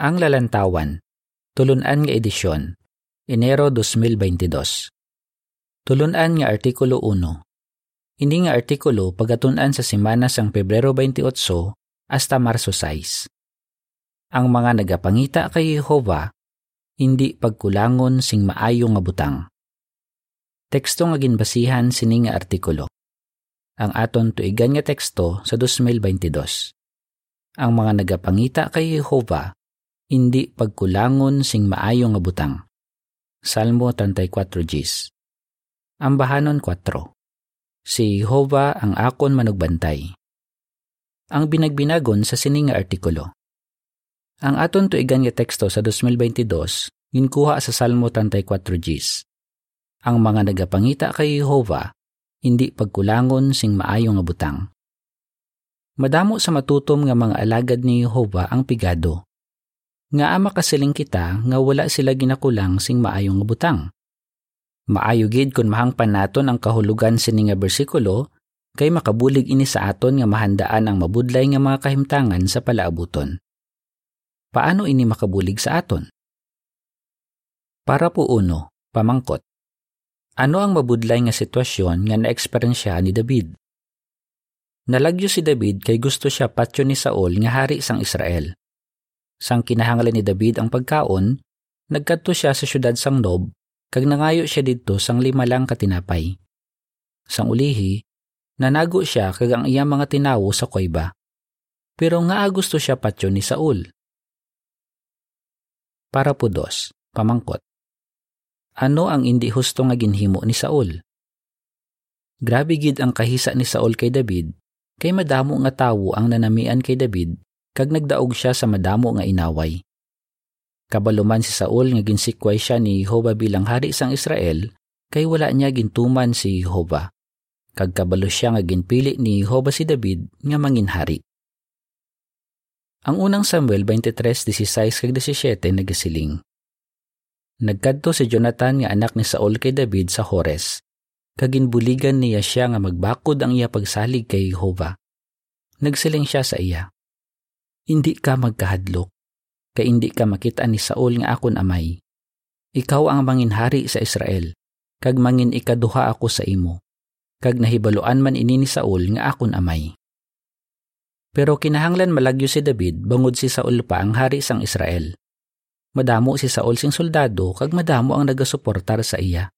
Ang Lalantawan, Tulunan nga edisyon, Enero 2022. Tulunan nga Artikulo 1. Ini nga artikulo pagatunan sa simana sang Pebrero 28 hasta Marso 6. Ang mga nagapangita kay Jehova, hindi pagkulangon sing maayo nga butang. Teksto nga ginbasihan sini nga artikulo. Ang aton tuigan nga teksto sa 2022 ang mga nagapangita kay Jehova, hindi pagkulangon sing maayo nga butang. Salmo 34 Gs Ambahanon 4 Si Jehova ang akon manugbantay. Ang binagbinagon sa sining nga artikulo. Ang aton tuigan nga teksto sa 2022 ginkuha sa Salmo 34 Gs. Ang mga nagapangita kay Jehova, hindi pagkulangon sing maayo nga butang. Madamo sa matutom nga mga alagad ni Jehova ang pigado. Nga ama kasiling kita nga wala sila ginakulang sing maayong butang. Maayo gid kun mahangpan naton ang kahulugan sini nga bersikulo kay makabulig ini sa aton nga mahandaan ang mabudlay nga mga kahimtangan sa palaabuton. Paano ini makabulig sa aton? Para po uno, pamangkot. Ano ang mabudlay nga sitwasyon nga naeksperyensya ni David? Nalagyo si David kay gusto siya patyo ni Saul nga hari sang Israel. Sang kinahanglan ni David ang pagkaon, nagkadto siya sa syudad sang Nob, kag nangayo siya didto sang lima lang katinapay. Sang ulihi, nanago siya kag ang iyang mga tinawo sa koyba. Pero nga gusto siya patyo ni Saul. Para po dos, pamangkot. Ano ang hindi husto nga ginhimo ni Saul? Grabe gid ang kahisa ni Saul kay David kay madamo nga tawo ang nanamian kay David kag nagdaog siya sa madamo nga inaway. Kabaluman si Saul nga ginsikway siya ni Jehova bilang hari sang Israel kay wala niya gintuman si Jehova. Kag kabalo siya nga ginpili ni Jehova si David nga mangin hari. Ang unang Samuel 23:16 kag 17 nagasiling. Nagkadto si Jonathan nga anak ni Saul kay David sa Hores kaginbuligan niya siya nga magbakod ang iya pagsalig kay Jehova. Nagsiling siya sa iya. Hindi ka magkahadlok, kay hindi ka makita ni Saul nga akon amay. Ikaw ang manginhari sa Israel, kag mangin ikaduha ako sa imo. Kag nahibaluan man ini ni Saul nga akon amay. Pero kinahanglan malagyo si David bangod si Saul pa ang hari sang Israel. Madamo si Saul sing soldado kag madamo ang nagasuportar sa iya.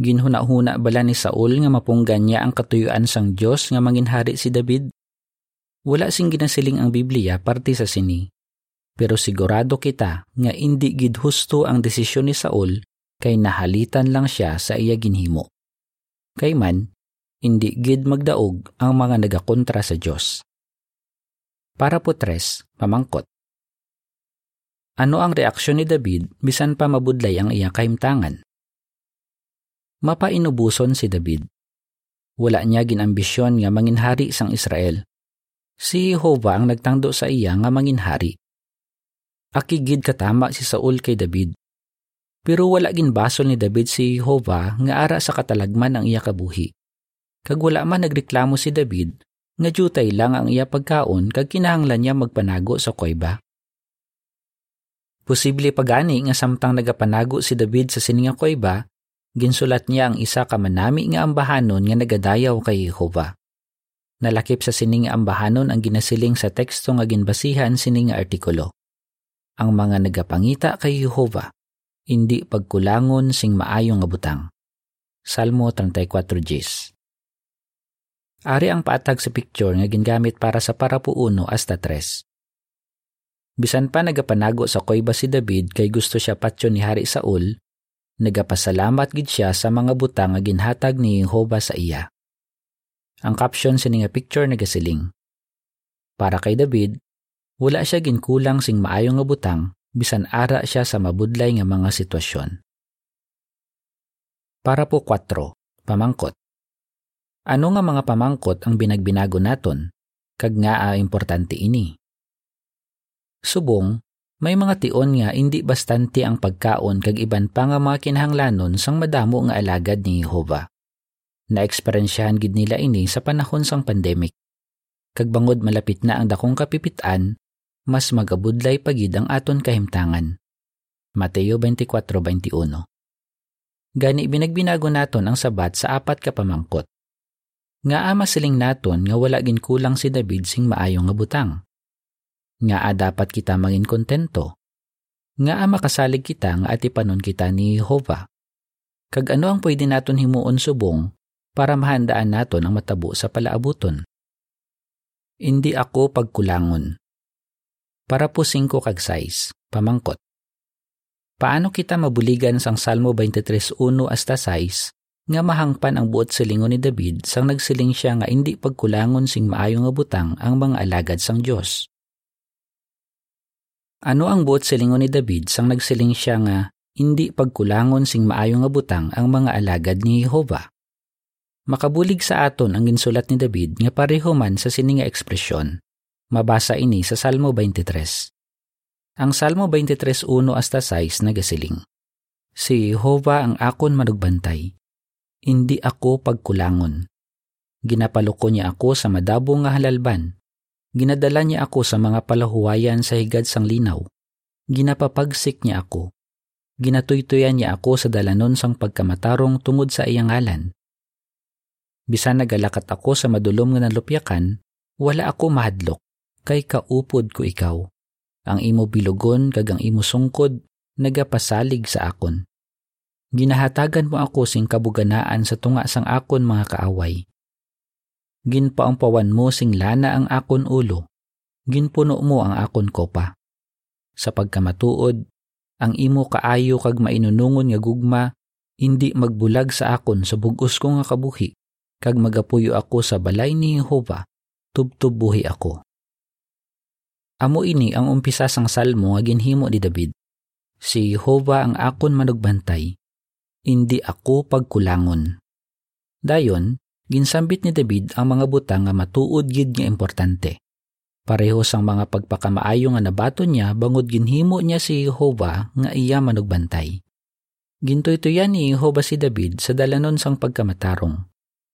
Ginhuna-huna bala ni Saul nga mapunggan niya ang katuyuan sang Dios nga manginhari si David? Wala sing ginasiling ang Biblia parte sa sini. Pero sigurado kita nga indi gid husto ang desisyon ni Saul kay nahalitan lang siya sa iya ginhimo. Kay man, indi gid magdaog ang mga nagakontra sa Dios. Para po tres, pamangkot. Ano ang reaksyon ni David bisan pa mabudlay ang iyang kahimtangan? mapainubuson si David. Wala niya ginambisyon nga manginhari sang Israel. Si Jehovah ang nagtangdo sa iya nga manginhari. Akigid katama si Saul kay David. Pero wala ginbasol ni David si Jehovah nga ara sa katalagman ang iya kabuhi. Kag wala man nagreklamo si David nga jutay lang ang iya pagkaon kag kinahanglan niya magpanago sa koyba. Posible pagani nga samtang nagapanago si David sa sininga koyba, ginsulat niya ang isa ka manami nga ambahanon nga nagadayaw kay Jehova. Nalakip sa sining ambahanon ang ginasiling sa teksto nga ginbasihan sining artikulo. Ang mga nagapangita kay Jehova, hindi pagkulangon sing maayong nga butang. Salmo 34 Gs Ari ang patag sa picture nga gingamit para sa parapuuno hasta tres. Bisan pa nagapanago sa koyba si David kay gusto siya patyo ni Hari Saul, nagapasalamat gid siya sa mga butang nga ginhatag ni Jehova sa iya. Ang caption sa nga picture nagasiling. Para kay David, wala siya ginkulang sing maayong nga butang bisan ara siya sa mabudlay nga mga sitwasyon. Para po 4. Pamangkot. Ano nga mga pamangkot ang binagbinago naton? Kag nga a importante ini. Subong, may mga tion nga hindi bastante ang pagkaon kag iban pa nga mga kinahanglanon sang madamo nga alagad ni Jehova. Naeksperyensyahan gid nila ini sa panahon sang pandemic. Kag bangod malapit na ang dakong kapipitan, mas magabudlay pagid ang aton kahimtangan. Mateo 24:21. Gani binagbinago naton ang sabat sa apat ka pamangkot. Nga ama siling naton nga wala gin kulang si David sing maayong nga butang. Nga a dapat kita mangin kontento. Nga a makasalig kita nga atipanon kita ni Jehova. Kag ano ang pwede naton himuon subong para mahandaan naton ang matabo sa palaabuton. Hindi ako pagkulangon. Para po 5 kag 6, pamangkot. Paano kita mabuligan sang Salmo 23.1 hasta 6 nga mahangpan ang buot silingon ni David sang nagsiling siya nga hindi pagkulangon sing maayo nga butang ang mga alagad sang Dios. Ano ang buot silingon ni David sang nagsiling siya nga hindi pagkulangon sing maayo nga butang ang mga alagad ni Jehova? Makabulig sa aton ang ginsulat ni David nga pareho man sa sininga ekspresyon. Mabasa ini sa Salmo 23. Ang Salmo 23.1 hasta 6 nagasiling. Si Jehova ang akon manugbantay. Hindi ako pagkulangon. Ginapaloko niya ako sa madabong nga halalban. Ginadala niya ako sa mga palahuwayan sa higad sang linaw. Ginapapagsik niya ako. Ginatuytuyan niya ako sa dalanon sang pagkamatarong tungod sa iyang ngalan. Bisan nagalakat ako sa madulom nga nalupyakan, wala ako mahadlok, kay kaupod ko ikaw ang imo bilugon kag ang imo sungkod nagapasalig sa akon. Ginahatagan mo ako sing kabuganaan sa tunga sang akon mga kaaway. Ginpaumpawan mo sing lana ang akon ulo. Ginpuno mo ang akon kopa. Sa pagkamatuod, ang imo kaayo kag mainunungon nga gugma hindi magbulag sa akon sa bugos ko nga kabuhi kag magapuyo ako sa balay ni Jehova tubtub buhi ako. Amo ini ang umpisa sang salmo nga ginhimo ni David. Si Jehova ang akon manugbantay, hindi ako pagkulangon. Dayon, ginsambit ni David ang mga butang nga matuod gid nga importante. Pareho sang mga pagpakamaayo nga nabato niya bangod ginhimo niya si Jehova nga iya manugbantay. Gintoy-tuyan ni Jehova si David sa dalanon sang pagkamatarong.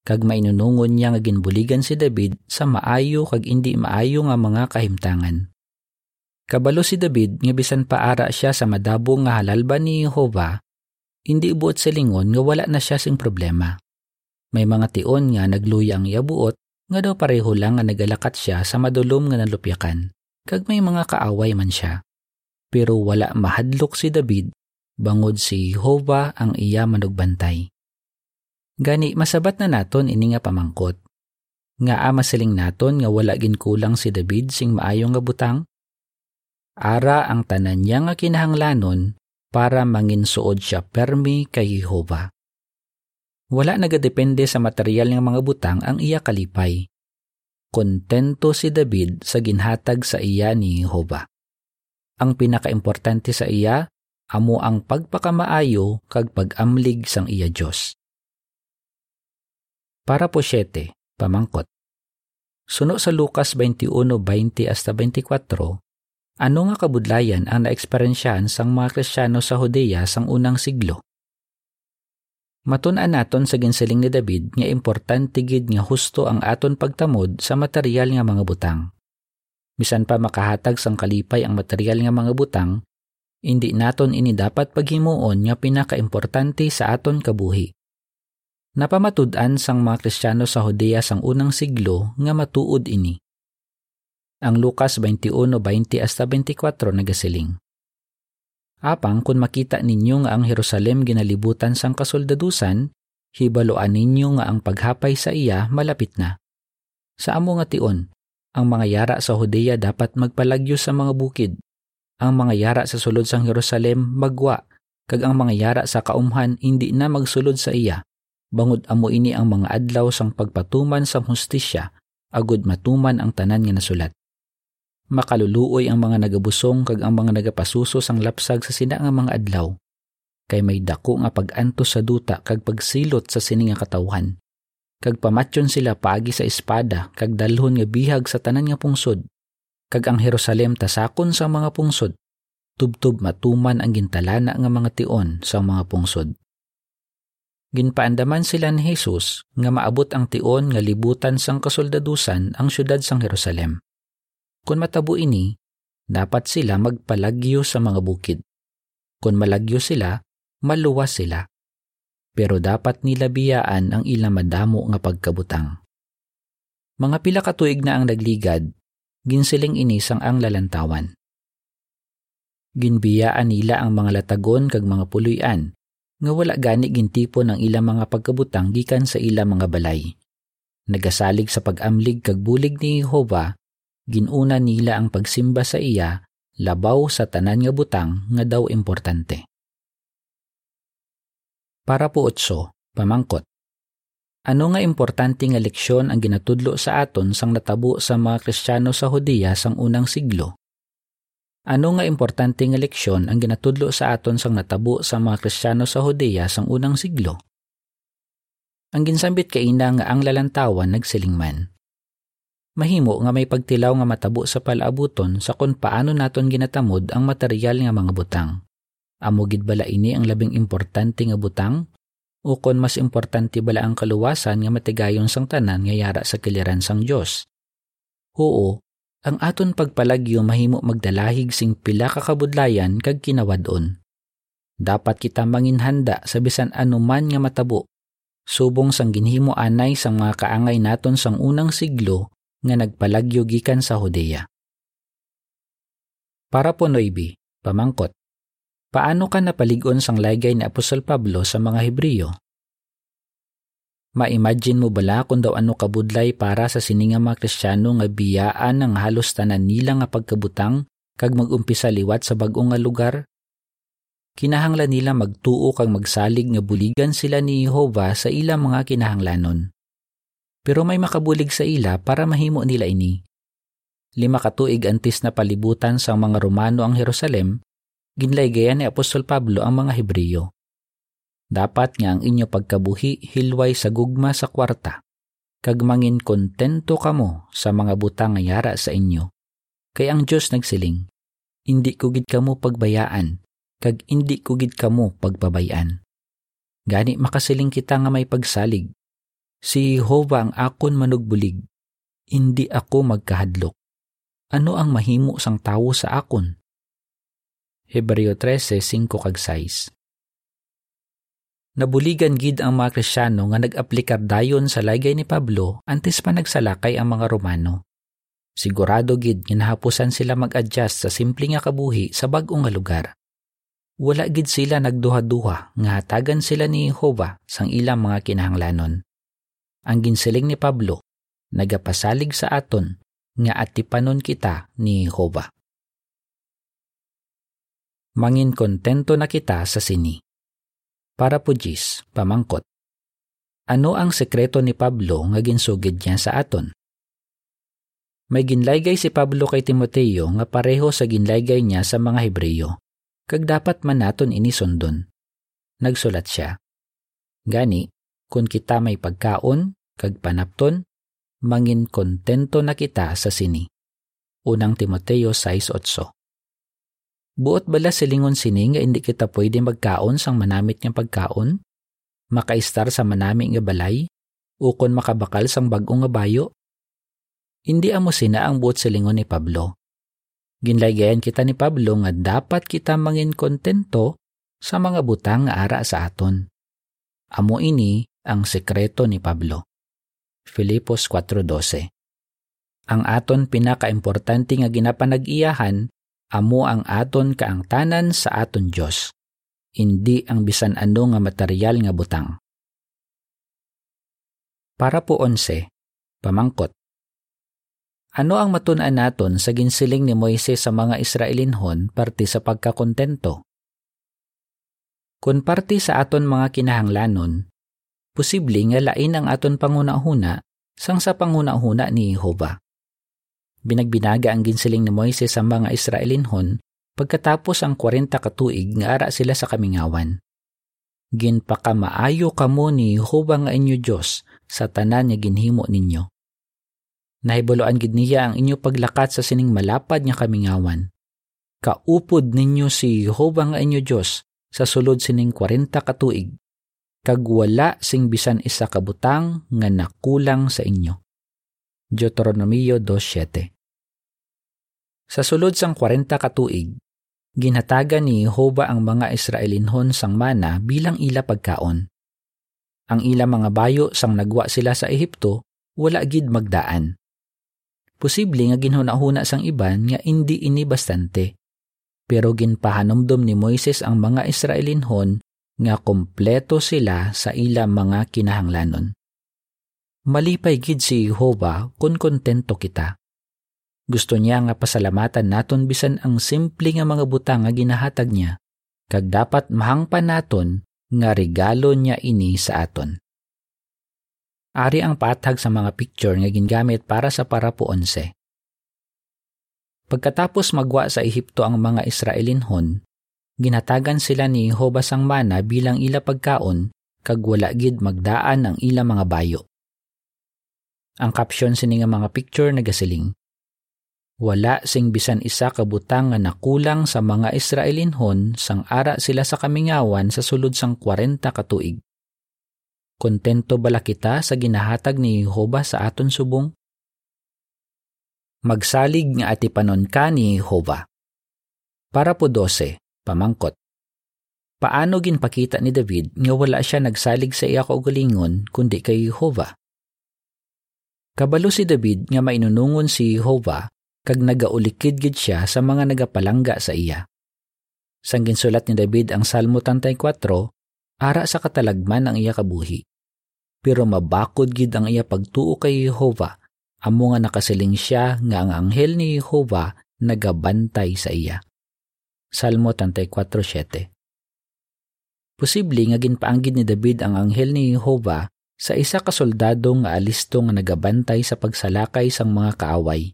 Kag mainunungon niya nga ginbuligan si David sa maayo kag indi maayo nga mga kahimtangan. Kabalo si David nga bisan paara siya sa madabong nga halalban ni Jehova, hindi buot sa lingon nga wala na siya sing problema. May mga tion nga nagluya ang yabuot nga daw pareho lang nga nagalakat siya sa madulom nga nalupyakan, kag may mga kaaway man siya. Pero wala mahadlok si David, bangod si Jehova ang iya manugbantay. Gani masabat na naton ini nga pamangkot. Nga ama siling naton nga wala ginkulang si David sing maayong nga butang, Ara ang tanan niya nga kinahanglanon para manginsuod siya permi kay Jehova. Wala nagadepende sa material ng mga butang ang iya kalipay. Kontento si David sa ginhatag sa iya ni Jehova. Ang pinakaimportante sa iya, amo ang pagpakamaayo kag pag-amlig sang iya Dios. Para po 7, pamangkot. Suno sa Lucas 21:20 hasta 24, ano nga kabudlayan ang naeksperyensyahan sang mga Kristiyano sa Hodea sang unang siglo? Matun-an naton sa ginsiling ni David nga importante gid nga husto ang aton pagtamod sa material nga mga butang. Bisan pa makahatag sang kalipay ang material nga mga butang, hindi naton ini dapat paghimuon nga pinakaimportante sa aton kabuhi. Napamatud-an sang mga Kristiyano sa Hodea sang unang siglo nga matuod ini ang Lucas 21:20 hasta 24 nagasiling. Apang kung makita ninyo nga ang Jerusalem ginalibutan sang kasoldadusan, hibaloan ninyo nga ang paghapay sa iya malapit na. Sa amo nga tion, ang mga yara sa Hodea dapat magpalagyo sa mga bukid. Ang mga yara sa sulod sang Jerusalem magwa, kag ang mga yara sa kaumhan hindi na magsulod sa iya. Bangod amo ini ang mga adlaw sang pagpatuman sang hustisya, agud matuman ang tanan nga nasulat. Makaluluoy ang mga nagabusong kag ang mga nagapasuso sang lapsag sa sina nga mga adlaw. Kay may dako nga pag-antos sa duta kag pagsilot sa sini nga katawhan. Kag pamatyon sila paagi sa espada kag dalhon nga bihag sa tanan nga pungsod. Kag ang Jerusalem tasakon sa mga pungsod. Tubtob matuman ang gintalana nga mga tion sa mga pungsod ginpaandaman sila ni Jesus nga maabot ang tion nga libutan sang kasoldadusan ang syudad sang Jerusalem kung matabo ini, dapat sila magpalagyo sa mga bukid. Kung malagyo sila, maluwas sila. Pero dapat nila biyaan ang ilang madamo nga pagkabutang. Mga pila ka tuig na ang nagligad, ginsiling inisang ang lalantawan. Ginbiyaan nila ang mga latagon kag mga puluyan, nga wala gani gintipo ng ilang mga pagkabutang gikan sa ilang mga balay. Nagasalig sa pag-amlig kag bulig ni Jehova, ginuna nila ang pagsimba sa iya labaw sa tanan nga butang nga daw importante. Para po otso, pamangkot. Ano nga importante nga leksyon ang ginatudlo sa aton sang natabo sa mga Kristiyano sa Hudiya sang unang siglo? Ano nga importante nga leksyon ang ginatudlo sa aton sang natabo sa mga Kristiyano sa Hudeya sang unang siglo? Ang ginsambit kay ina nga ang lalantawan nagsilingman. Mahimo nga may pagtilaw nga matabo sa palaabuton sa kung paano naton ginatamod ang material nga mga butang. Amugid bala ini ang labing importante nga butang o kon mas importante bala ang kaluwasan nga matigayon sang tanan nga yara sa kiliran sang Dios. Oo, ang aton pagpalagyo mahimo magdalahig sing pila ka kabudlayan kag kinawadon. Dapat kita manginhanda sa bisan anuman nga matabo. Subong sang ginhimo anay sang mga kaangay naton sang unang siglo nga nagpalagyo gikan sa Hudeya. Para po Noybi, pamangkot. Paano ka napaligon sang laygay ni Apostol Pablo sa mga Hebreo? Ma-imagine mo bala kung daw ano kabudlay para sa sininga mga Kristiyano nga biyaan ng halos tanan nila nga pagkabutang kag magumpisa liwat sa bag-ong nga lugar? Kinahanglan nila magtuo kag magsalig nga buligan sila ni Jehova sa ilang mga kinahanglanon. Pero may makabulig sa ila para mahimo nila ini. Lima katuig antis na palibutan sa mga Romano ang Jerusalem, ginlaygayan ni Apostol Pablo ang mga Hebreo. Dapat nga ang inyo pagkabuhi hilway sa gugma sa kwarta, kag mangin kontento kamo sa mga butang nga yara sa inyo. Kay ang Diyos nagsiling, hindi ko gid kamo pagbayaan, kag hindi ko gid kamo pagpabayaan. Gani makasiling kita nga may pagsalig. Si Jehovah ang akon manugbulig, hindi ako magkahadlok. Ano ang mahimo sang tawo sa akon? Hebreo 13:5 kag 6 Nabuligan gid ang mga Krisyano nga nag-aplikar dayon sa laygay ni Pablo antes pa nagsalakay ang mga Romano. Sigurado gid ginahapusan sila mag-adjust sa simple nga kabuhi sa bag-o nga lugar. Wala gid sila nagduha-duha nga hatagan sila ni Jehova sang ilang mga kinahanglanon. Ang ginsiling ni Pablo, nagapasalig sa aton nga atipanon kita ni Jehova. Mangin kontento na kita sa sini para po Jis, pamangkot. Ano ang sekreto ni Pablo nga ginsugid niya sa aton? May ginlaygay si Pablo kay Timoteo nga pareho sa ginlaygay niya sa mga Hebreo, kag dapat man naton inisundon. Nagsulat siya. Gani, kung kita may pagkaon, kag panapton, mangin kontento na kita sa sini. Unang Timoteo 6.8 Buot bala silingon sini nga hindi kita pwede magkaon sang manamit nga pagkaon? Makaistar sa manami nga balay? Ukon makabakal sang bagong nga bayo? Hindi amo sina ang buot silingon ni Pablo. Ginlaygayan kita ni Pablo nga dapat kita mangin kontento sa mga butang nga ara sa aton. Amo ini ang sekreto ni Pablo. Filipos 4.12 Ang aton pinakaimportante nga ginapanag-iyahan amo ang aton kaangtanan sa aton Dios hindi ang bisan ano nga material nga butang para po onse pamangkot ano ang matun-an naton sa ginsiling ni Moises sa mga Israelinhon parte sa pagkakontento? Kung parte sa aton mga kinahanglanon, posible nga lain ang aton pangunahuna sang sa pangunahuna ni Jehova. Binagbinaga ang ginsiling ni Moises sa mga Israelinhon pagkatapos ang 40 katuig nga ara sila sa kamingawan. Ginpakamaayo kamo ni Jehovah inyo Dios sa tanan nga ginhimo ninyo. Nahibuloan gid niya ang inyo paglakat sa sining malapad nga kamingawan. Kaupod ninyo si Jehovah inyo Dios sa sulod sining 40 katuig kag wala sing bisan isa kabutang nga nakulang sa inyo. Deuteronomio 2.7 Sa sulod sang 40 katuig, ginhatagan ni Jehova ang mga Israelinhon sang mana bilang ila pagkaon. Ang ila mga bayo sang nagwa sila sa Ehipto, wala gid magdaan. Posible nga ginhuna-huna sang iban nga hindi ini bastante. Pero ginpahanomdom ni Moises ang mga Israelinhon nga kompleto sila sa ila mga kinahanglanon. Malipay gid si Jehova kung kontento kita. Gusto niya nga pasalamatan naton bisan ang simple nga mga butang nga ginahatag niya, kag dapat mahangpan naton nga regalo niya ini sa aton. Ari ang patag sa mga picture nga gingamit para sa parapo 11. Pagkatapos magwa sa Ehipto ang mga Israelinhon, ginatagan sila ni Jehovah sang mana bilang ila pagkaon kag wala gid magdaan ang ila mga bayo. Ang caption sini nga mga picture nagasiling. Wala sing bisan isa ka butang nga nakulang sa mga Israelinhon sang ara sila sa kamingawan sa sulod sang 40 katuig. Kontento bala kita sa ginahatag ni Jehova sa aton subong? Magsalig nga atipanon ka ni Jehova. Para po 12, pamangkot. Paano ginpakita ni David nga wala siya nagsalig sa iya kaugalingon kundi kay Jehova? Kabalo si David nga mainunungon si Jehovah kag nagaulikid gid siya sa mga nagapalangga sa iya. Sang ginsulat ni David ang Salmo 34, ara sa katalagman ang iya kabuhi. Pero mabakod gid ang iya pagtuo kay Jehovah, amo nga nakasiling siya nga ang anghel ni Jehovah nagabantay sa iya. Salmo 34:7. Posible nga ginpaanggid ni David ang anghel ni Jehovah sa isa ka soldado nga alisto nga nagabantay sa pagsalakay sang mga kaaway.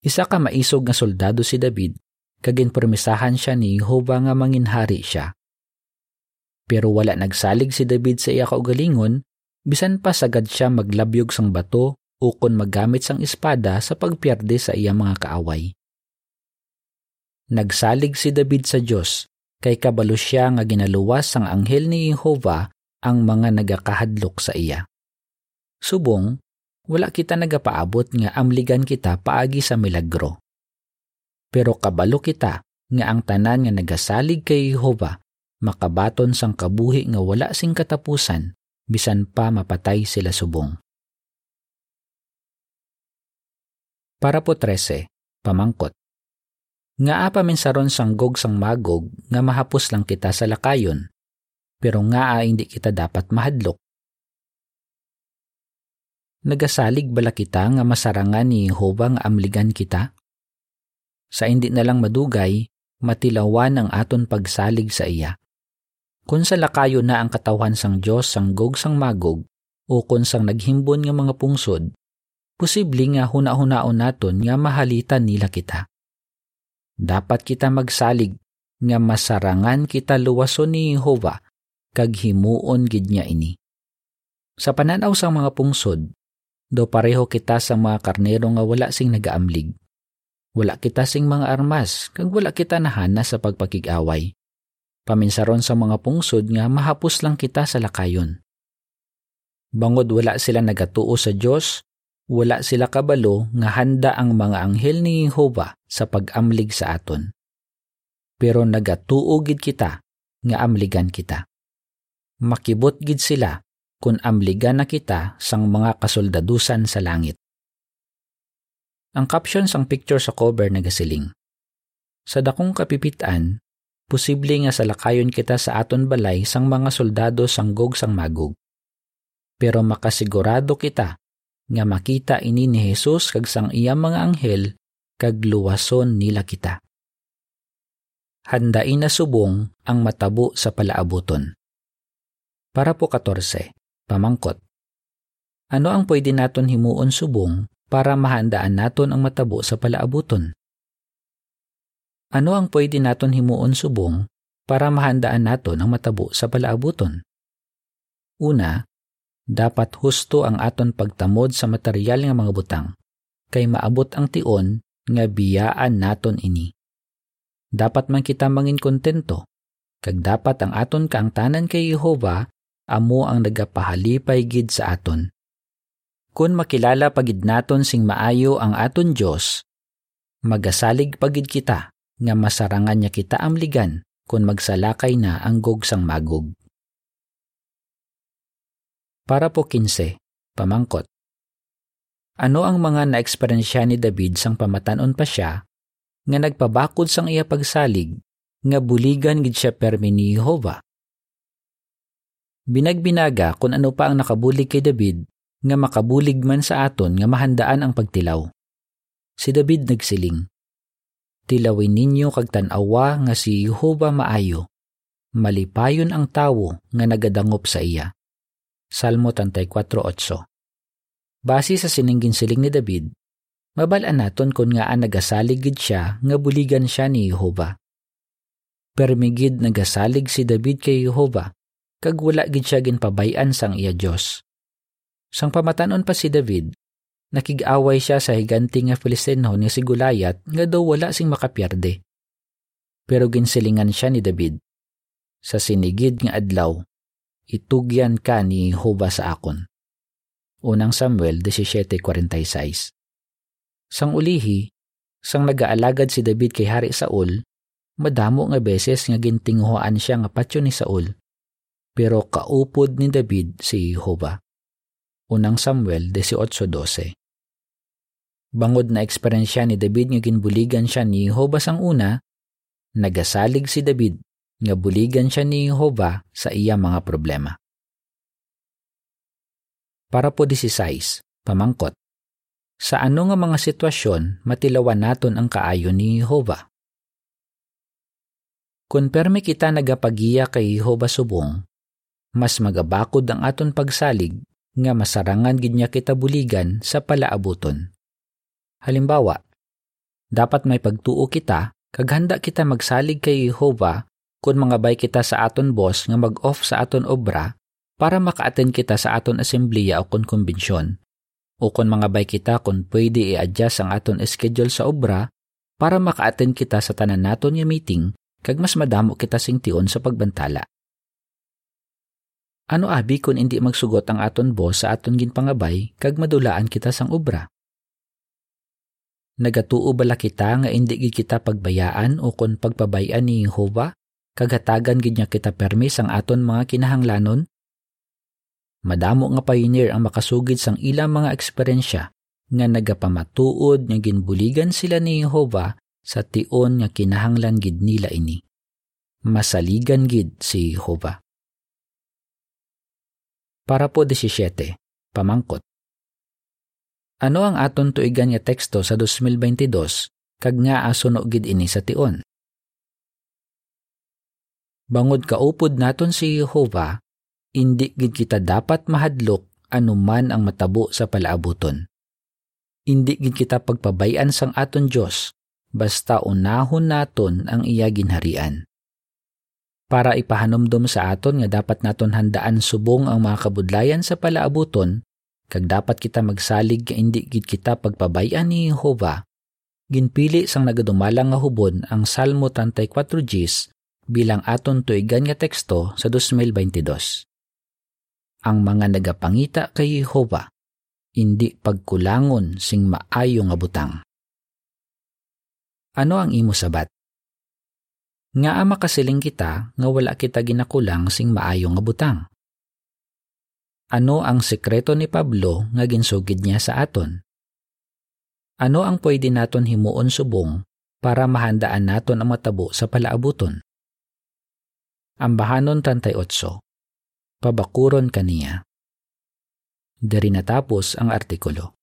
Isa ka maisog nga soldado si David, kaginpormisahan siya ni Jehovah nga manginhari siya. Pero wala nagsalig si David sa iya kaugalingon, bisan pa sagad siya maglabyog sang bato o kon maggamit sang espada sa pagpierde sa iya mga kaaway. Nagsalig si David sa Diyos, kay kabalo siya nga ginaluwas sang anghel ni Jehovah ang mga nagakahadlok sa iya. Subong, wala kita nagapaabot nga amligan kita paagi sa milagro. Pero kabalo kita nga ang tanan nga nagasalig kay Jehova makabaton sang kabuhi nga wala sing katapusan bisan pa mapatay sila subong. Para po 13, pamangkot. Nga apa minsaron sang gog sang magog nga mahapos lang kita sa lakayon pero nga ah, hindi kita dapat mahadlok. Nagasalig bala kita nga masarangan ni Jehovah nga amligan kita? Sa hindi na lang madugay, matilawan ang aton pagsalig sa iya. Kung sa lakayo na ang katawan sang Diyos sang gog sang magog, o kung sang naghimbon nga mga pungsod, posible nga huna-hunaon naton nga mahalitan nila kita. Dapat kita magsalig nga masarangan kita luwason ni Jehovah kag himuon gid niya ini. Sa pananaw sa mga pungsod, do pareho kita sa mga karnero nga wala sing nagaamlig. Wala kita sing mga armas, kag wala kita nahana sa pagpakigaway. Paminsaron sa mga pungsod nga mahapos lang kita sa lakayon. Bangod wala sila nagatuo sa Dios, wala sila kabalo nga handa ang mga anghel ni Jehova sa pag-amlig sa aton. Pero nagatuo gid kita nga amligan kita makibot gid sila kung amligan na kita sang mga kasoldadusan sa langit. Ang caption sang picture sa cover nagasiling. Sa dakong kapipitan, posible nga sa lakayon kita sa aton balay sang mga soldado sang gog sang magog. Pero makasigurado kita nga makita ini ni Jesus kag sang iyang mga anghel kag luwason nila kita. Handain na subong ang matabo sa palaabuton. Para po 14, pamangkot. Ano ang pwede naton himuon subong para mahandaan naton ang matabo sa palaabuton? Ano ang pwede naton himuon subong para mahandaan naton ang matabo sa palaabuton? Una, dapat husto ang aton pagtamod sa material nga mga butang, kay maabot ang tion nga biyaan naton ini. Dapat man kita mangin kontento, kag dapat ang aton kaangtanan kay Jehova amo ang nagapahalipay gid sa aton. Kung makilala pagid naton sing maayo ang aton Dios, Magasalig pagid kita nga masarangan niya kita amligan kung magsalakay na ang gog sang magog. Para po 15, pamangkot. Ano ang mga naeksperyensya ni David sang pamatanon pa siya nga nagpabakod sang iya pagsalig nga buligan gid siya permi ni Jehova? Binagbinaga kung ano pa ang nakabulig kay David nga makabulig man sa aton nga mahandaan ang pagtilaw. Si David nagsiling, Tilawin ninyo kag tanawa nga si Jehova maayo, malipayon ang tawo nga nagadangop sa iya. Salmo 34.8 Base sa sininggin siling ni David, mabalaan naton kung nga nagasalig gid siya nga buligan siya ni Jehova. Permigid nagasalig si David kay Jehova, kag wala gid siya ginpabayan sang iya Dios. Sang pamatanon pa si David, nakig-away siya sa higanti nga Filistino ni si Gulayat nga daw wala sing makapierde. Pero ginsilingan siya ni David. Sa sinigid nga adlaw, itugyan ka ni Jehova sa akon. Unang Samuel 17.46 Sang ulihi, sang nagaalagad si David kay Hari Saul, madamo nga beses nga gintinghuan siya nga patyo ni Saul. Pero kaupod ni David si Jehova. Unang Samuel 18.12 Bangod na eksperyensya ni David nga ginbuligan siya ni Jehova sang una, nagasalig si David nga buligan siya ni Jehova sa iya mga problema. Para po 16, pamangkot. Sa ano nga mga sitwasyon matilawan naton ang kaayo ni Jehova? Kung permi kita nagapagiya kay Jehova subong, mas magabakod ang aton pagsalig nga masarangan gid niya kita buligan sa palaabuton. Halimbawa, dapat may pagtuo kita kag handa kita magsalig kay Jehova kung mga bay kita sa aton boss nga mag-off sa aton obra para maka-attend kita sa aton asembleya o kon konbensyon. O kung mga bay kita kung pwede i-adjust ang aton schedule sa obra para maka-attend kita sa tanan naton nga meeting kag mas madamo kita sing tion sa pagbantala. Ano abi kung hindi magsugot ang aton boss sa aton ginpangabay kag madulaan kita sang obra? Nagatuo bala kita nga hindi gid kita pagbayaan o kon pagpabayan ni Jehova kagatagan gid niya kita permis ang aton mga kinahanglanon? Madamo nga pioneer ang makasugid sang ilang mga eksperyensya nga nagapamatuod nga ginbuligan sila ni Jehova sa tion nga kinahanglan gid nila ini. Masaligan gid si Jehova. Para po 17, pamangkot. Ano ang aton tuigan nga teksto sa 2022 kag nga asuno gid ini sa tion? Bangod kaupod naton si Jehova, indi gid kita dapat mahadlok anuman ang matabo sa palaabuton. Indi gid kita pagpabayan sang aton Dios basta unahon naton ang iya ginharian. Para ipahanomdom sa aton nga dapat naton handaan subong ang mga kabudlayan sa palaabuton, kag dapat kita magsalig nga indi gid kita pagpabayan ni Jehova. Ginpili sang nagadumalang nga hubon ang Salmo 34 Gs bilang aton tuigan nga teksto sa 2022. Ang mga nagapangita kay Jehova, hindi pagkulangon sing maayo nga butang. Ano ang imo sabat? Nga ama kasiling kita nga wala kita ginakulang sing maayo nga butang. Ano ang sekreto ni Pablo nga ginsugid niya sa aton? Ano ang pwede naton himuon subong para mahandaan naton ang matabo sa palaabuton? Ambahanon 38. Pabakuron kaniya. Dari natapos ang artikulo.